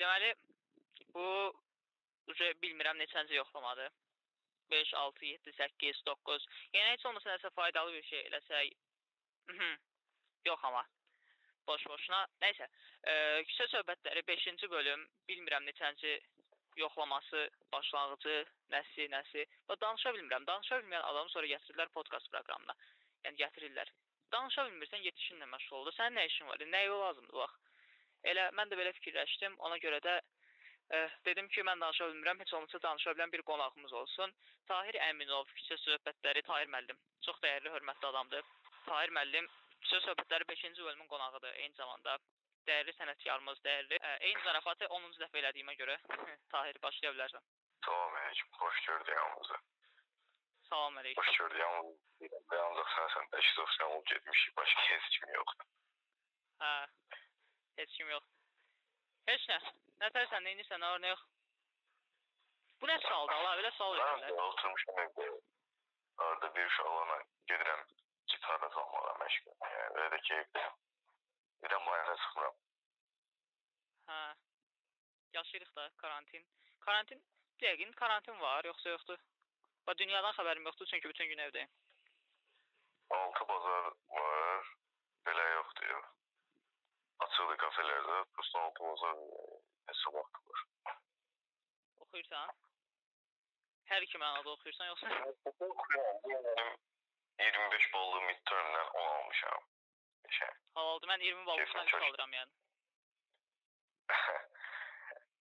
Deməli bu bilmirəm neçənci yoxlamadır. 5, 6, 7, 8, 9. Yəni heç olmasa nəsə faydalı bir şey eləsək. Mhm. Yox amma. Boş boşuna. Nəysə, e, küçə söhbətləri 5-ci bölüm, bilmirəm neçənci yoxlaması, başlanğıcı, nəsi, nəsi. Və danışa bilmirəm. Danışa bilməyən adamı sonra gətirirlər podkast proqramına. Yəni gətirirlər. Danışa bilmirsən, get işinlə məşğul ol. Sənin nə işin var? Nəyə lazımdır bax. Elə mən də belə fikirləşdim. Ona görə də ə, dedim ki, mən danışa bilmirəm, heç olmasa danışa bilən bir qonağımız olsun. Tahir Əminov, küçə söhbətləri Tahir müəllim. Çox dəyərli, hörmətli adamdır. Tahir müəllim küçə söhbətləri 5-ci bölümün qonağıdır. Eyni zamanda dəyərli sənətkarımız, dəyərli. Ə, eyni zarafatı 10-cu dəfə elədiyimə görə Tahir başlaya bilərsən. Salam aleyküm, xoş gördük hamınızı. Salam əleykum. Xoş gördük hamınızı. Ancaq sən sən təşkilofsan olub getmişik, başqa heç kim yoxdur. Hə. Heç kim yox. Heç nə. Nətərsən, nə edirsən, nə var, nə yox? Bu nə sualdır? Allah belə sual Mən verirlər. də oturmuşam evdə. Arada bir uşaqlarla gedirəm gitarla çalmağa məşğul. Yəni belə də keyifliyəm. Bir də mayına çıxmıram. Hə. Yaşayırıq da karantin. Karantin yəqin karantin var, yoxsa yoxdur? Və dünyadan xəbərim yoxdur çünki bütün gün evdəyim. Altı bazar Açıqdır kafelərdə. Prosta altı bazar e, neçə vaxt var. Oxuyursan? Hər iki mənada oxuyursan yoxsa? Benim 25 ballı midtermdən 10 almışam. Şey. Halaldır. Mən 20 baldan Keyfim 3 çox. alıram yəni.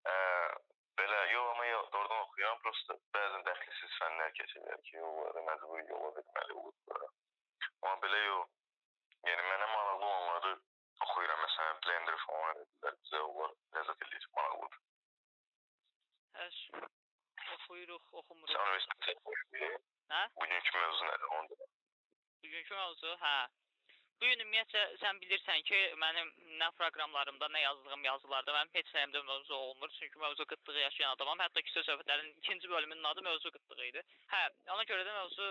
Ə, belə yox amma yox, oradan oxuyuram. Prosta bəzən dəxlisiz fənlər keçirlər ki, yolları məcburi yola verməli olur. Amma belə yox. Yəni mənə maraqlı olanları oxuyuram. Məsələn, Blender falan edirlər. Bizə onlar ləzzət eləyir, maraqlıdır. Həş. Oxuyuruq, Sən oxumuruq. universitetə xoşdur. Hə? Bugünkü mövzu nədir? Onu da. Bugünkü mövzu, hə. Bu gün ümumiyyətcə sən bilirsən ki, mənim nə proqramlarımda, nə yazdığım yazılarda mənim heç nəyimdə mövzu olmur. Çünki mövzu qıtlığı yaşayan adamam. Hətta küçə söhbətlərinin ikinci bölümünün adı mövzu qıtlığı idi. Hə, ona görə də mövzu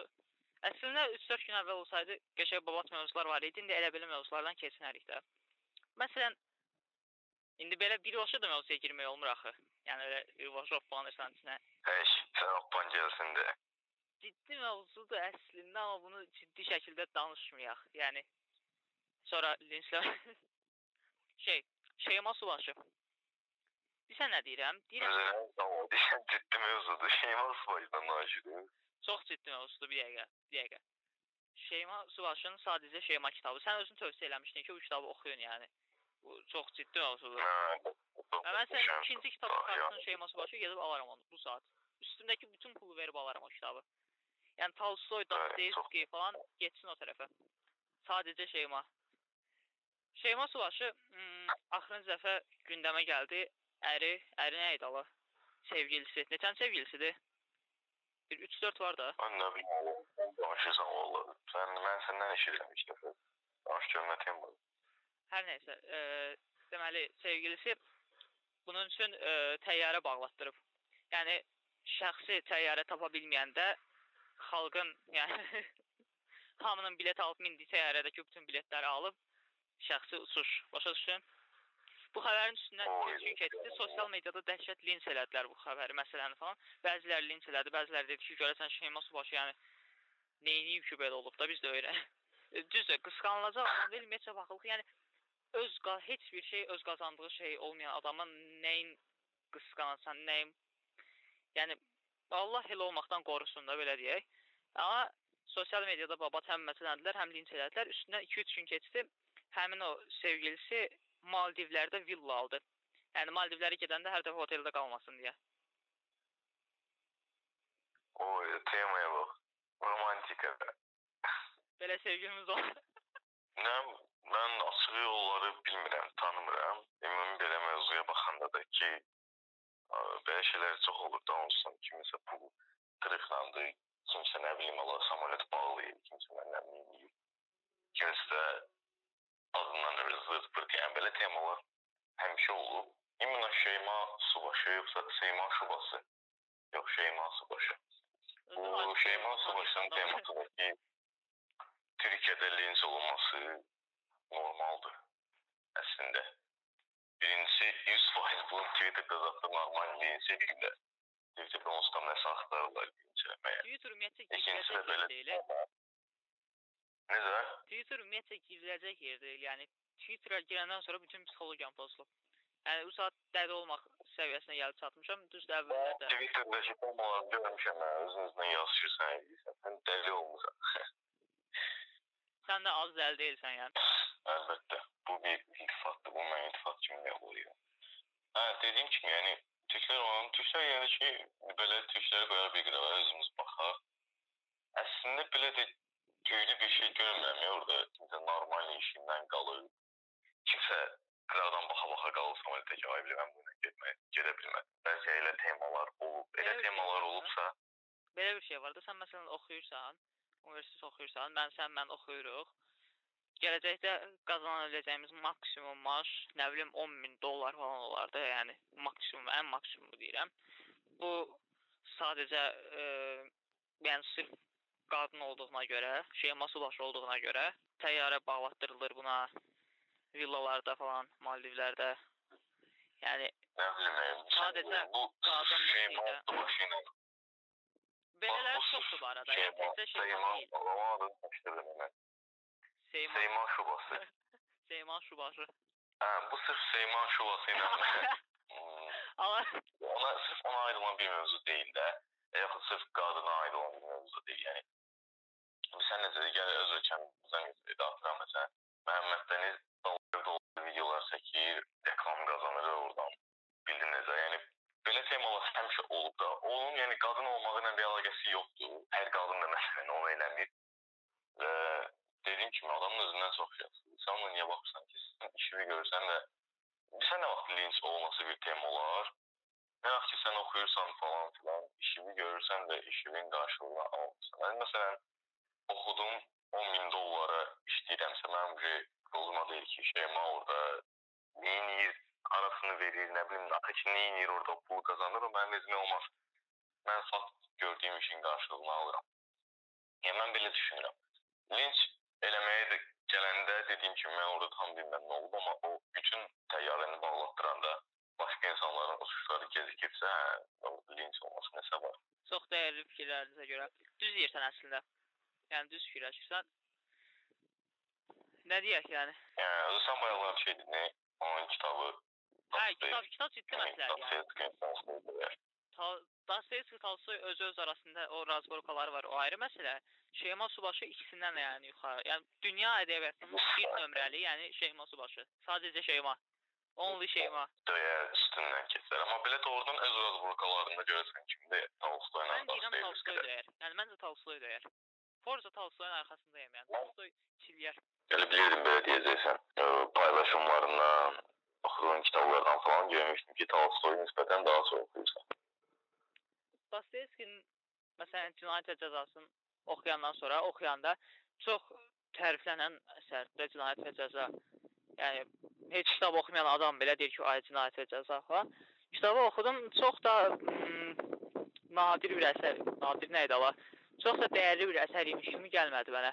əslində 3-4 gün əvvəl olsaydı qəşəng babat mövzular var idi. İndi elə belə mövzulardan keçinərik də. Məsələn, indi belə bir başa da mövzuya girmək olmur axı. Yəni elə esən içinə. Heç, sən oxupan gəlsin də. ciddi mövzudur əslində, amma bunu ciddi şəkildə danışmayaq. Yəni sonra linslər şey, Şeyma Subaşı. Bilirsən nə deyirəm? Deyirəm. Deyən ciddi mövzudur. Şeyma Sıvaydan naşidir. çox ciddi mövzudur bir dəqiqə, bir dəqiqə. Şeyma Subaşının sadəcə Şeyma kitabı. Sən özün tövsiyə eləmişdin ki, bu kitabı oxuyun yəni. Bu çox ciddi mövzudur. Hə. Və mən sənin ikinci kitab çıxartdığın Şeyma Subaşı gedib alaram onu bu saat. Üstümdəki bütün pulu verib alaram o kitabı. Yəni Tolstoy, Dostoyevski falan getsin o tərəfə. Sadəcə Şeyma. Şeyma Subaşı hmm, axırıncı dəfə gündəmə gəldi. Əri, əri nə idi ala? Sevgilisi. Neçən sevgilisidir? Bir 3-4 var da. Mən nə bilim, sən danışırsan valla. Sən, mən səndən eşidirəm ilk dəfə. Danış görmətiyim bu. Hər nəysə, e, deməli sevgilisi bunun üçün e, təyyarə bağlatdırıb. Yəni şəxsi təyyarə tapa bilməyəndə xalqın, yəni hamının bilet alıb mindiyi təyyarədəki bütün biletləri alıb şəxsi uçuş. Başa düşdün? Bu xəbərin üstündən Oy, 2 gün keçdi. Sosial mediada dəhşət linç elədilər bu xəbəri, məsələni falan. Bəziləri linç elədi, bəziləri dedi ki, görəsən Şeyma Subaşı yəni neyniyib ki belə olub da biz də öyrən. Düzdür, qısqanılacaq adam deyil, ümumiyyətcə baxılıq. Yəni öz heç bir şey öz qazandığı şey olmayan adamın nəyin qısqanasan, nəyin yəni Allah elə olmaqdan qorusun da belə deyək. Amma sosial mediada babat həm məsələnlər, həm linç elədilər. Üstündən 2-3 gün keçdi. Həmin o sevgilisi Maldivlərdə villa aldı. Yəni Maldivlərə gedəndə hər dəfə oteldə qalmasın deyə. Oy, temaya bax. Romantika. Belə sevgilimiz oldu. Nə, mən açıq yolları bilmirəm, tanımıram. Ümumi belə mövzuya baxanda da ki, ə, belə şeylər çox olur da olsun. Kimisə pul qırıqlandı, kimsə nə bilim Allah samolyot bağlayır, kimsə mən nə bilim. Kimsə də adından öyle zırt pırt. Yəni belə temalar həmişə olub. İmuna Şeyma Subaşı yoxsa Şeyma Şubası? Yox, Şeyma Subaşı. Bu Şeyma Subaşı'nın teması var ki, Türkiye'de linç olunması normaldir əslində. birincisi 100% bu Twitter'da zaten normal birinci günde. Twitter'da onsuz da nəsə axtarırlar birinci Twitter ümumiyyətlə İkincisi də belə deyil. Necə? Twitter ümumiyyətlə gizləcək yer deyil. Yəni Twitter'a girəndən sonra bütün psixologiyam pozulub. Yəni bu saat dəli olmaq səviyyəsinə gəlib çatmışam. Düzdür əvvəllər də. Twitter'dakı formaları görmüşəm mən, özünüzlə yazışırsan, edirsən. Sən dəli olmusan. Sən də az dəli deyilsən yəni. Əlbəttə. Bu bir iltifatdır, bu mən iltifat kimi qəbul edirəm. Hə, dediyim kimi, yəni türklər olan, türklər yəni ki, belə türkləri qoyar bir qırağa özümüz baxaq. Əslində belə də göylü bir şey görmürəm ya orada. Kimsə normal işindən qalır. Kimsə qıraqdan baxa-baxa qalırsam elə tək ay bilirəm bu ilə getmək, gedə bilməz. Bəzi elə temalar olub, elə temalar olubsa, Belə bir şey var da sən məsələn oxuyursan, universitet oxuyursan, mən sən mən oxuyuruq. Gələcəkdə qazana biləcəyimiz maksimum maaş, nə bilim 10 min dollar falan olardı. Yəni maksimum, ən maksimumu deyirəm. Bu sadəcə e, yəni sırf qadın olduğuna görə, Şeyma Subaşı olduğuna görə təyyarə bağlatdırılır buna villalarda falan, Maldivlərdə. Yəni nə bilim, Sadəcə bu qadın şey məsələ. başı ilə belələr bu çoxdur bu arada. şey, Yəni təkcə Şeyma Seyman, deyil. Allah'ın başladım mən. Seyma, Seyman şubası. Seyma Subaşı. Hə, bu sırf Seyman şubası ilə Hmm, Ama ona sırf ona ayrılan bir mövzu değil də. Yaxud sırf qadına ayrılan bir mövzu değil. Yəni sən necə gəl öz ölkəmizdən götürək. Atıram məsələn Məhəmməd Dəniz dalga dolu videolar çəkir, reklam qazanır oradan. Bildin necə? Yəni belə temalar həmişə olub da. Onun yəni qadın olmağı ilə bir əlaqəsi yoxdur. Hər qadın da məsələn onu eləmir. Və dediyim kimi adamın özündən çox yaxşıdır. Sən ona niyə baxırsan ki, sən işini görsən də sən nə vaxt linç olması bir tema olar. Nə vaxt ki sən oxuyursan falan filan, işini görürsən də işinin qarşılığını almırsan. Mən məsələn oxudum 10 min dollara işləyirəmsə, mənim bir yoluma deyir ki, Şeyma orada neyinir, arasını verir, nə bilim, axı ki, neyinir orada pul kazanır, o mənim özümə olmaz. Mən fakt gördüyüm işin qarşılığını alıram. Yəni mən belə düşünürəm. Linç eləməyə də gələndə dediyim kimi mən orada tam bilməm nə olub, amma o bütün təyyarəni bağlatdıranda başqa insanların uçuşları gecikirsə, hə, o linç olması nəsə var. çox dəyərli fikirlərinizə görə düz deyirsən əslində. Yəni düz fikirləşirsən. Nə deyək yəni? Yəni sən bayaqlar bir şey dedin, onun kitabı Hə, kitab kitab ciddi məsələdir yəni. Dostoyevski Tolstoy özü öz arasında o razborkaları var. O ayrı məsələ. Şeyma Subaşı ikisindən də yəni yuxarı. Yəni dünya ədəbiyyatının bir nömrəli, yəni Şeyma Subaşı. Sadəcə Şeyma. Only Şeyma. Döyə üstündən keçər. Amma belə doğrudan öz razborkalarında görəsən kimdə Tolstoy ilə Mən deyirəm Tolstoy Dostoyevski. dəyər. Yəni məncə Tolstoy dəyər. Forza Tolstoyun arxasındayım yəni. Tolstoy çilyər. Elə bilirdim belə deyəcəksən. Paylaşımlarından, oxuduğun kitablardan falan görmüşdüm ki, Tolstoy nisbətən daha çox oxuyursan. Dostoyevskinin məsələn Cinayət Cəzasını oxuyandan sonra oxuyanda çox təriflənən əsərdir Cinayət və Cəza. Yəni heç kitab oxumayan adam belə deyir ki, ay Cinayət və Cəza falan. Kitabı oxudum, çox da mm, nadir bir əsər, nadir nə idi ala? Çox da dəyərli bir əsər imiş kimi gəlmədi mənə.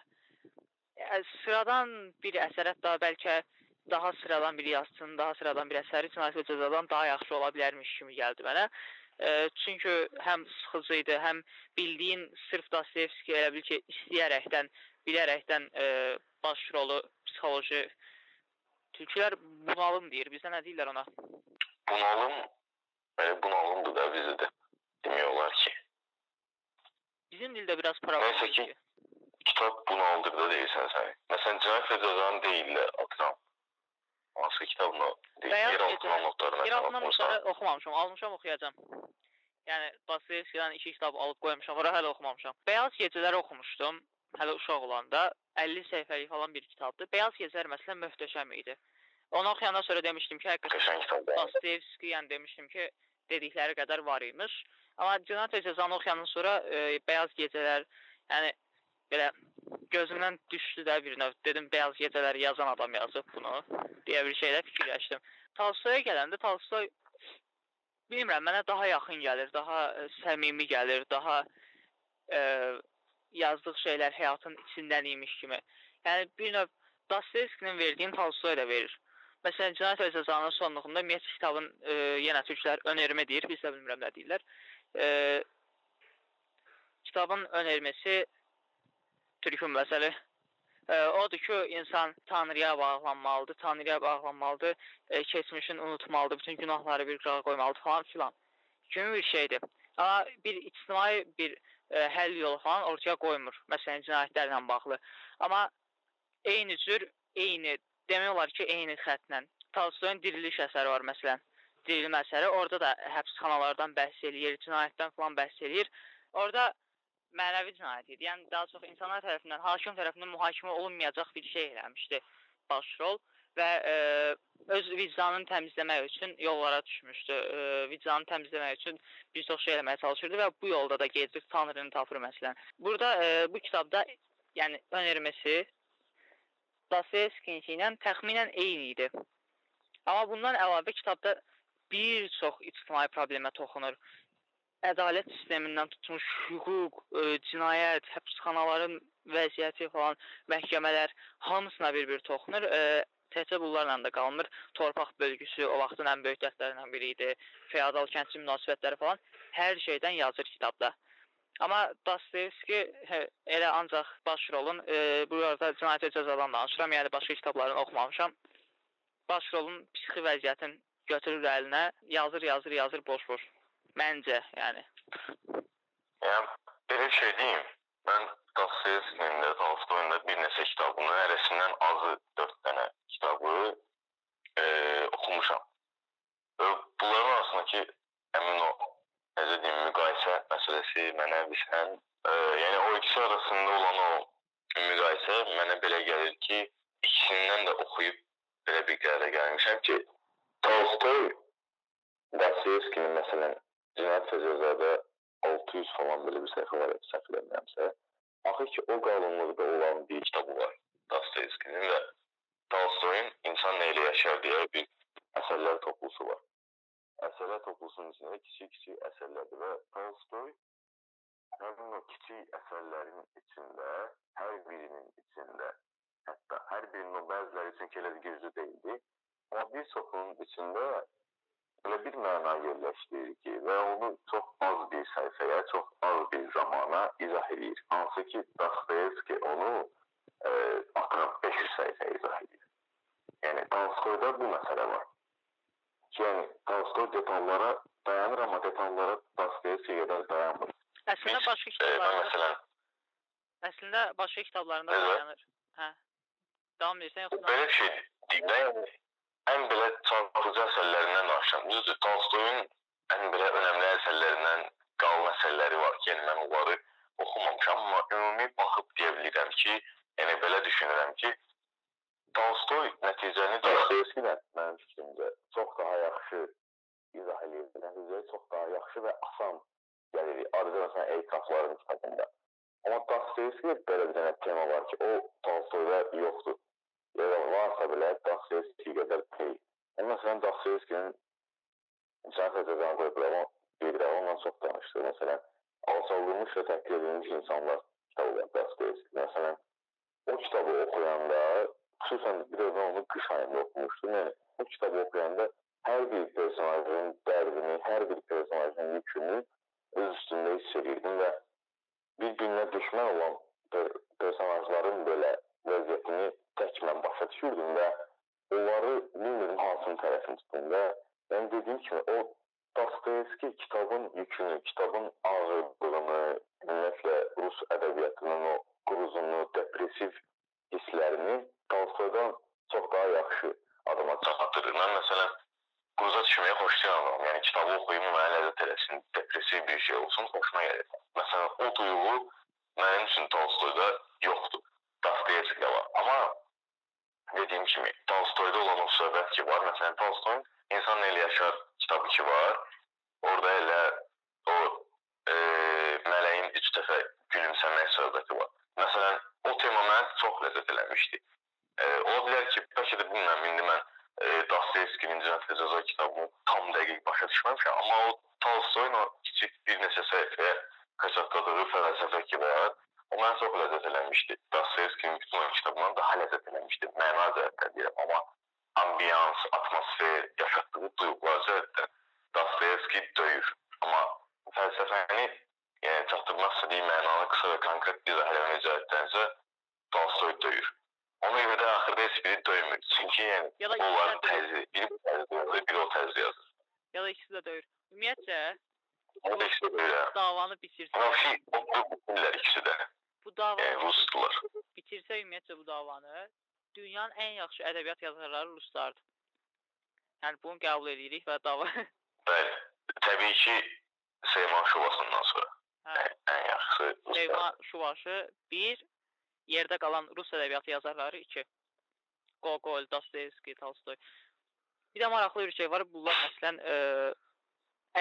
Yəni, sıradan bir əsər hətta bəlkə daha sıradan bir yazıçının, daha sıradan bir əsəri Cinayət və Cəzadan daha yaxşı ola bilərmiş kimi gəldi mənə. E, çünki həm sıxıcı idi, həm bildiyin sırf Dostoyevski elə bil ki, istəyərəkdən, bilərəkdən e, baş rolu psixoloji Türklər bunalım deyir. Bizdə nə deyirlər ona? Bunalım, belə bunalımdır da bizdə də. Demək olar ki. Bizim dildə biraz problem Nəysə ki, ki. Kitab bunaldır da deyirsən sən. Məsələn, Cinayət və Cəzanı deyirlər, atıram. Hansı Bəyaz yer altına Gecələr. notları məsələn Yeraltından oxumursan. notları oxumamışam, almışam, oxuyacağam. Yəni Dostoyevskidən iki kitab alıb qoymuşam, ora hələ oxumamışam. Bəyaz Gecələri oxumuşdum hələ uşaq olanda. 50 səhifəlik falan bir kitabdır. Bəyaz Gecələr məsələn möhtəşəm idi. Onu oxuyandan sonra demişdim ki, həqiqətən. Dostoyevski yəni demişdim ki, dedikləri qədər var imiş. Amma Cinayət və Cəzanı oxuyandan sonra e, Bəyaz Gecələr, yəni belə gözümdən düşdü də bir növ. Dedim Bəyaz Gecələri yazan adam yazıb bunu deyə bir şeylə fikirləşdim. Tolstoya gələndə Tolstoy bilmirəm, mənə daha yaxın gəlir, daha ə, səmimi gəlir, daha ə, yazdığı şeylər həyatın içindən imiş kimi. Yəni bir növ Dostoyevskinin verdiyini Tolstoy da verir. Məsələn, Cinayət və Cəzanın sonluğunda ümumiyyətlə kitabın e, yenə türklər önərmə deyir, biz də bilmirəm nə deyirlər. E, kitabın önərməsi türkün məsələ e, odur ki, insan Tanrıya bağlanmalıdır, Tanrıya bağlanmalıdır, keçmişini unutmalıdır, bütün günahları bir qırağa qoymalıdır falan filan. Kimi bir şeydir. Amma bir ictimai bir e, həll yolu falan ortaya qoymur. Məsələn, cinayətlərlə bağlı. Amma eyni cür, eyni demək olar ki, eyni xəttlə Tolstoyun diriliş əsəri var məsələn. Dirilmə əsəri. Orada da həbsxanalardan bəhs eləyir, cinayətdən falan bəhs eləyir. Orada mənəvi cinayət idi. Yəni daha çox insanlar tərəfindən, hakim tərəfindən mühakimə olunmayacaq bir şey eləmişdi baş rol və e, öz vicdanını təmizləmək üçün yollara düşmüşdü. E, vicdanını təmizləmək üçün bir çox şey eləməyə çalışırdı və bu yolda da gedir, Tanrını tapır məsələn. Burada e, bu kitabda yəni önərməsi Dostoyevski ilə təxminən eyni idi. Amma bundan əlavə kitabda bir çox ictimai problemə toxunur ədalət sistemindən tutmuş hüquq, ə, e, cinayət, həbsxanaların vəziyyəti falan, məhkəmələr hamısına bir-bir toxunur. Ə, e, təkcə bunlarla da qalmır. Torpaq bölgüsü o vaxtın ən böyük dərdlərindən biri idi. Feodal kəndçi münasibətləri falan hər şeydən yazır kitabda. Amma Dostoyevski hə, elə ancaq baş rolun e, bu arada cinayət və cəzadan danışıram. Yəni başqa kitablarını oxumamışam. Baş rolun psixi vəziyyətin götürür əlinə, yazır, yazır, yazır boş-boş. Məncə, yəni. Yəni belə şey deyim. Mən Dostoyevskinin də, Tolstoyun da bir neçə kitabını, hərəsindən azı 4 dənə kitabı e, oxumuşam. Və bunların arasındakı həmin o necə deyim, müqayisə məsələsi mənə bilsən, e, yəni o ikisi arasında olan o müqayisə mənə belə gəlir ki, ikisindən də oxuyub belə bir qərara gəlmişəm ki, Tolstoy Dostoyevskinin məsələn Cinayət və Cəzada 600 falan belə bir səhifə var, səhv eləmirəmsə. Axır ki, o qalınlıqda olan bir kitabı var Dostoyevskinin və Tolstoyun İnsan nə ilə yaşar deyə bir əsərlər toplusu var. Əsərlər toplusunun içində kiçik-kiçik əsərlərdir və Tolstoy həmin o kiçik əsərlərin içində, hər birinin içində, hətta hər birinin o bəziləri üçün ki, elə güclü deyildi, amma bir çoxunun içində elə bir məna yerləşdirir ki, və onu çox az bir səhifəyə, çox az bir zamana izah edir. Hansı ki, Dostoyevski onu e, atıram 500 səhifəyə izah edir. Yəni Tolstoyda bu məsələ var. Yəni Tolstoy detallara dayanır, amma detallara Dostoyevski qədər dayanmır. Əslində başqa kitablarda. E, məsələn, əslində başqa kitablarında dayanır. Hə. Davam edirsən yoxsa? Belə bir şey deyim də, yəni ən belə çarpıcı əsərlərindən danışıram. Düzdür, Tolstoyun ən belə önəmli əsərlərindən qalın əsərləri var ki, yəni mən onları oxumamışam, amma ümumi baxıb deyə bilirəm ki, yəni belə düşünürəm ki, Tolstoy nəticəni Dostoyevskidən mənim fikrimcə çox daha yaxşı izah edir. Nəticəyə çox daha yaxşı və asan gəlir. Ayrıca məsələn etirafların kitabında. Amma Dostoyevski belə bir dənə tema var ki, o Tolstoyda yoxdur varsa belə Dostoyevski qədər deyil. Məsələn, Dostoyevskinin Cinayət Cəzanı qoyublar, bilirəm, ondan çox danışdı. Məsələn, alçaldılmış və təhqir edilmiş insanlar kitabı var Dostoyevski. Məsələn, o kitabı oxuyanda, xüsusən bir də onu qış ayında oxumuşdum. Yəni, o kitabı oxuyanda hər bir personajın dərdini, hər bir personajın yükünü öz üstündə hiss edirdim və bir-birinə düşmən olan per personajların belə başa düşürdüm və onları bilmirdim hansının tərəfini tutum və mən dediyim kimi o Dostoyevski kitabın yükünü, kitabın ağırlığını, ümumiyyətlə rus ədəbiyyatının o quruzunu, depressiv hisslərini Tolstoydan çox daha yaxşı adama çatdırır. Mən məsələn quruza düşməyi xoşlayıram. Yəni kitabı oxuyum, mənə ləzzət eləsin, depressiv bir şey olsun, xoşuma gəlir. Məsələn, o duyğu mənim üçün Tolstoyda yoxdur. Dostoyevskidə var. Amma dediyim kimi Tolstoyda olan o söhbət ki var. Məsələn, Tolstoyun İnsan Elə Yaşar kitabı ki var. Orada elə o e, mələyin üç dəfə gülümsəmək söhbəti var. Məsələn, o tema mənə çox ləzzət eləmişdi. E, ola bilər ki, bəlkə də bilmirəm, indi mən e, Dostoyevskinin Cinayət və Cəza kitabını tam dəqiq başa düşməmişəm, amma o Tolstoyun o kiçik bir neçə səhifəyə qaçaqladığı fəlsəfə ki var, O mənə çox ləzzət eləmişdi. Dostoyevskinin bütün o kitabından daha ləzzət eləmişdi. Məna cəhətdən deyirəm, amma ambiyans, atmosfer, yaşatdığı duyğular cəhətdən Dostoyevski döyür. Amma fəlsəfəni yəni çatdırmaq istədiyi mənanı qısa və konkret izah eləmək cəhətdənsə Tolstoy döyür. Ona görə də axırda heç biri döymür. Çünki yəni də təzyi, biri bu təzyi yazır, biri o təzyi yazır. Ya da ikisi də döyür. Ümumiyyətcə Onu da işte böyle. davanı bitirsə, Ama şey, o bu diller ikisi də. bu Yəni davanı Rusdular. bitirsə ümumiyyətcə bu davanı dünyanın ən yaxşı ədəbiyyat yazarları ruslardır. Yəni bunu qəbul edirik və dava Bəli. Təbii ki, Seyman Şuvasından sonra. hə, Ən, ən yaxşısı Ruslar. Leyva Şuvaşı 1 yerdə qalan rus ədəbiyyatı yazarları 2 Gogol, Dostoyevski, Tolstoy. Bir də maraqlı bir şey var. Bunlar məsələn ə,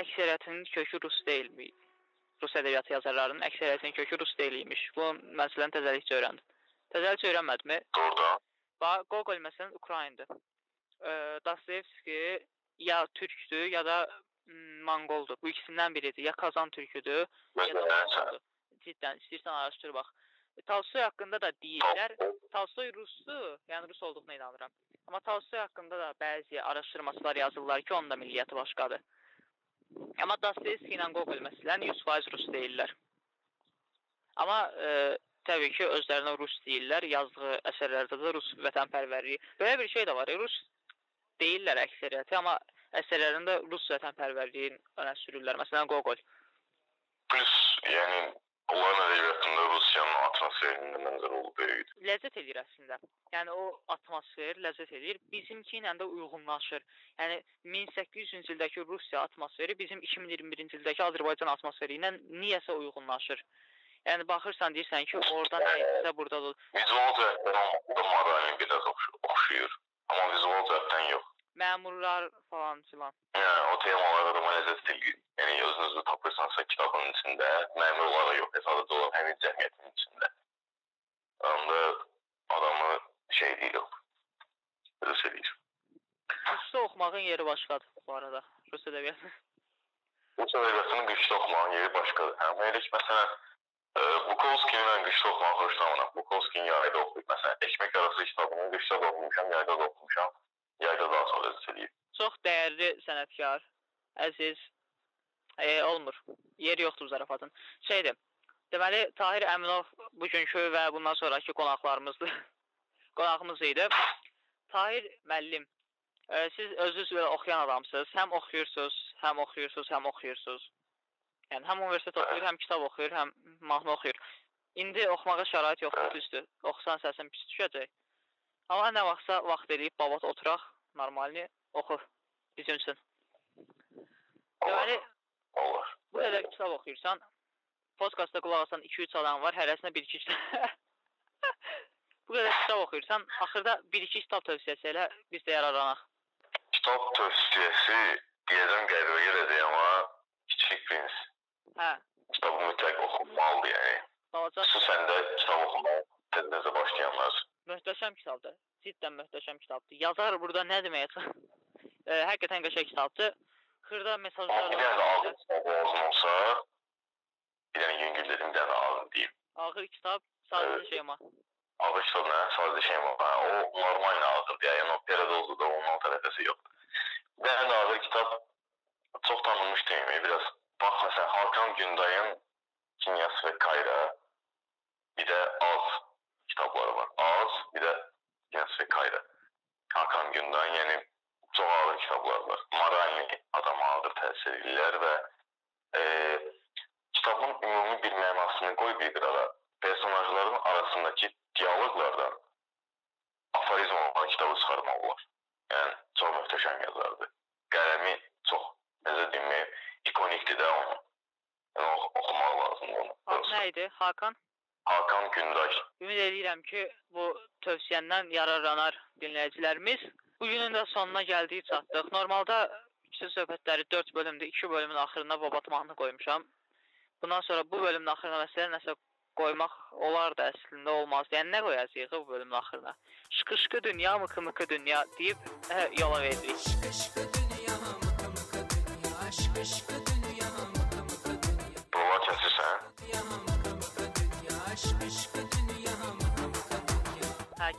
əksəriyyətinin kökü rus deyilmi? Rus ədəbiyyatı yazarlarının əksəriyyətinin kökü rus deyilmiş. Bu məsələn təzəlikcə öyrəndim. Təzəlikcə öyrənmədimmi? Doğrudan. Bax, Gogol məsələn Ukrayndır. Ə, Dostoyevski ya türkdür, ya da Monqoldur. Bu ikisindən biridir. Ya Kazan türküdür, ya da Monqoldur. Cidden istəyirsən araşdır bax. E, Tolstoy haqqında da deyirlər. Tolstoy rusdur, yəni rus olduğuna inanıram. Amma Tolstoy haqqında da bəzi araşdırmaçılar yazırlar ki, onun da milliyyəti başqadır. Amma Dostoyevski ilə Gogol məsələn 100% rus deyirlər. Amma e, təbii ki, özlərinə rus deyirlər, yazdığı əsərlərdə də rus vətənpərvərliyi. Belə bir şey də var. e, Rus deyirlər əksəriyyəti, amma əsərlərində rus vətənpərvərliyin önə sürürlər. Məsələn, Gogol. plus yəni onların ədəbiyyatında Rusiyanın atmosferinin məncə rolu böyükdür. ləzzət edir əslində. Yəni o atmosfer ləzzət edir, bizimki ilə də uyğunlaşır. Yəni 1800-cü ildəki Rusiya atmosferi bizim 2021-ci ildəki Azərbaycan atmosferi ilə niyəsə uyğunlaşır. Yəni baxırsan deyirsən ki, orada nə isə burada da Vizual cəhətdən da Maralin biraz oxşu- oxşuyur. Amma vizual cəhətdən yox. məmurlar falan filan. Yəni o temalar adama ləzzət edir. Yəni özünüzü tapırsansa kitabın içində, məmur olaraq yox, sadəcə olan həmin cəmiyyətin içində. Onda adamı şey deyil. Rus edir. Rusca oxumağın yeri başqadır bu arada. Rus ədəbiyyatı. Rus ədəbiyyatını qışda oxumağın yeri başqadır. Hə, elə ki, məsələn, e, Bukowskini mən qışda oxumağı xoşlamıram. Bukowskini yayda oxuyub. Məsələn, Ekmek arası kitabını qışda da oxumuşam, yayda da oxumuşam. Yayda ləzzət edir. Çox dəyərli sənətkar, əziz e, olmur. Yeri yoxdur zarafatın. Şeydir. Deməli Tahir Əminov bugünkü və bundan sonrakı qonaqlarımızdır. Qonağımız idi. Tahir müəllim, e, siz özünüz belə oxuyan adamsınız. Həm oxuyursunuz, həm oxuyursunuz, həm oxuyursunuz. Yəni həm universitet oxuyur, həm kitab oxuyur, həm mahnı oxuyur. İndi oxumağa şərait yoxdur, düzdür. Oxusan səsin pis düşəcək. Amma nə vaxtsa vaxt eləyib babat oturaq, normalni oxu bizim üçün. Deməli, Olur. bu qədər kitab oxuyursan, podkastda qulaq asan 2-3 adam var, hərəsinə 1-2 kitab. bu qədər kitab oxuyursan, axırda 1-2 kitab tövsiyəsi elə biz də yararlanaq. Kitab tövsiyəsi deyəcəm qəribə gələcək amma Kiçik Prens Hə, kitabı mütləq oxunmalıdır yəni. balaca Xüsusən də kitab oxumağa tezə başlayanlar. Möhtəşəm kitabdır. Cidden möhtəşəm kitabdır. Yazar burada nə deməyə çalışır? E, həqiqətən qəşəng kitabdır. Xırda mesajlar kitab lazım olsa, bir dənə yüngül dedim, bir dənə də ağır deyim. ağır kitab sadəcə şey ama. Ağır kitab nə? Sadəcə şey var. Ha, o normal ağırdır. Yəni o paradozu da onun tərəfəsi yoxdur. Bir dənə də ağır kitab çox tanınmış deyim. Biraz bax məsələn Hakan Gündayın Kinyas və Kayra bir də Az kitabları var. Az, bir Kinyas və Kayra. Hakan Günday, yəni çox ağır kitablar var. Maralni adama ağır təsir edirlər və e, kitabın ümumi bir mənasını qoy bir qırağa. Personajların arasındakı dialoqlardan aforizm olan kitabı çıxarmaq olar. Yəni çox möhtəşəm yazardır. Qələmi çox necə deyim, ikonikdir də onun. Yəni ox oxumaq lazımdır onu. Adı? Hakan. Hakan Günday. Ümid edirəm ki, bu tövsiyəndən yararlanar dinləyicilərimiz. Bugünün də sonuna gəldik, çatdıq. Normalda kiçik söhbətləri 4 bölümdür. 2 bölümün axırına babat mahnı qoymuşam. Bundan sonra bu bölümün axırına məsələn nəsə qoymaq olar da əslində olmaz. Yəni nə qoyacağıq bu bölümün axırına? Şıqışqı dünya, mıkı mıkı dünya deyib hə, yola veririk. Aşk aşkı dünya mıkı mıkı dünya Aşk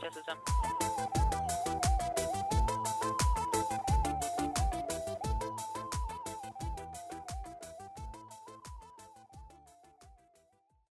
criticism.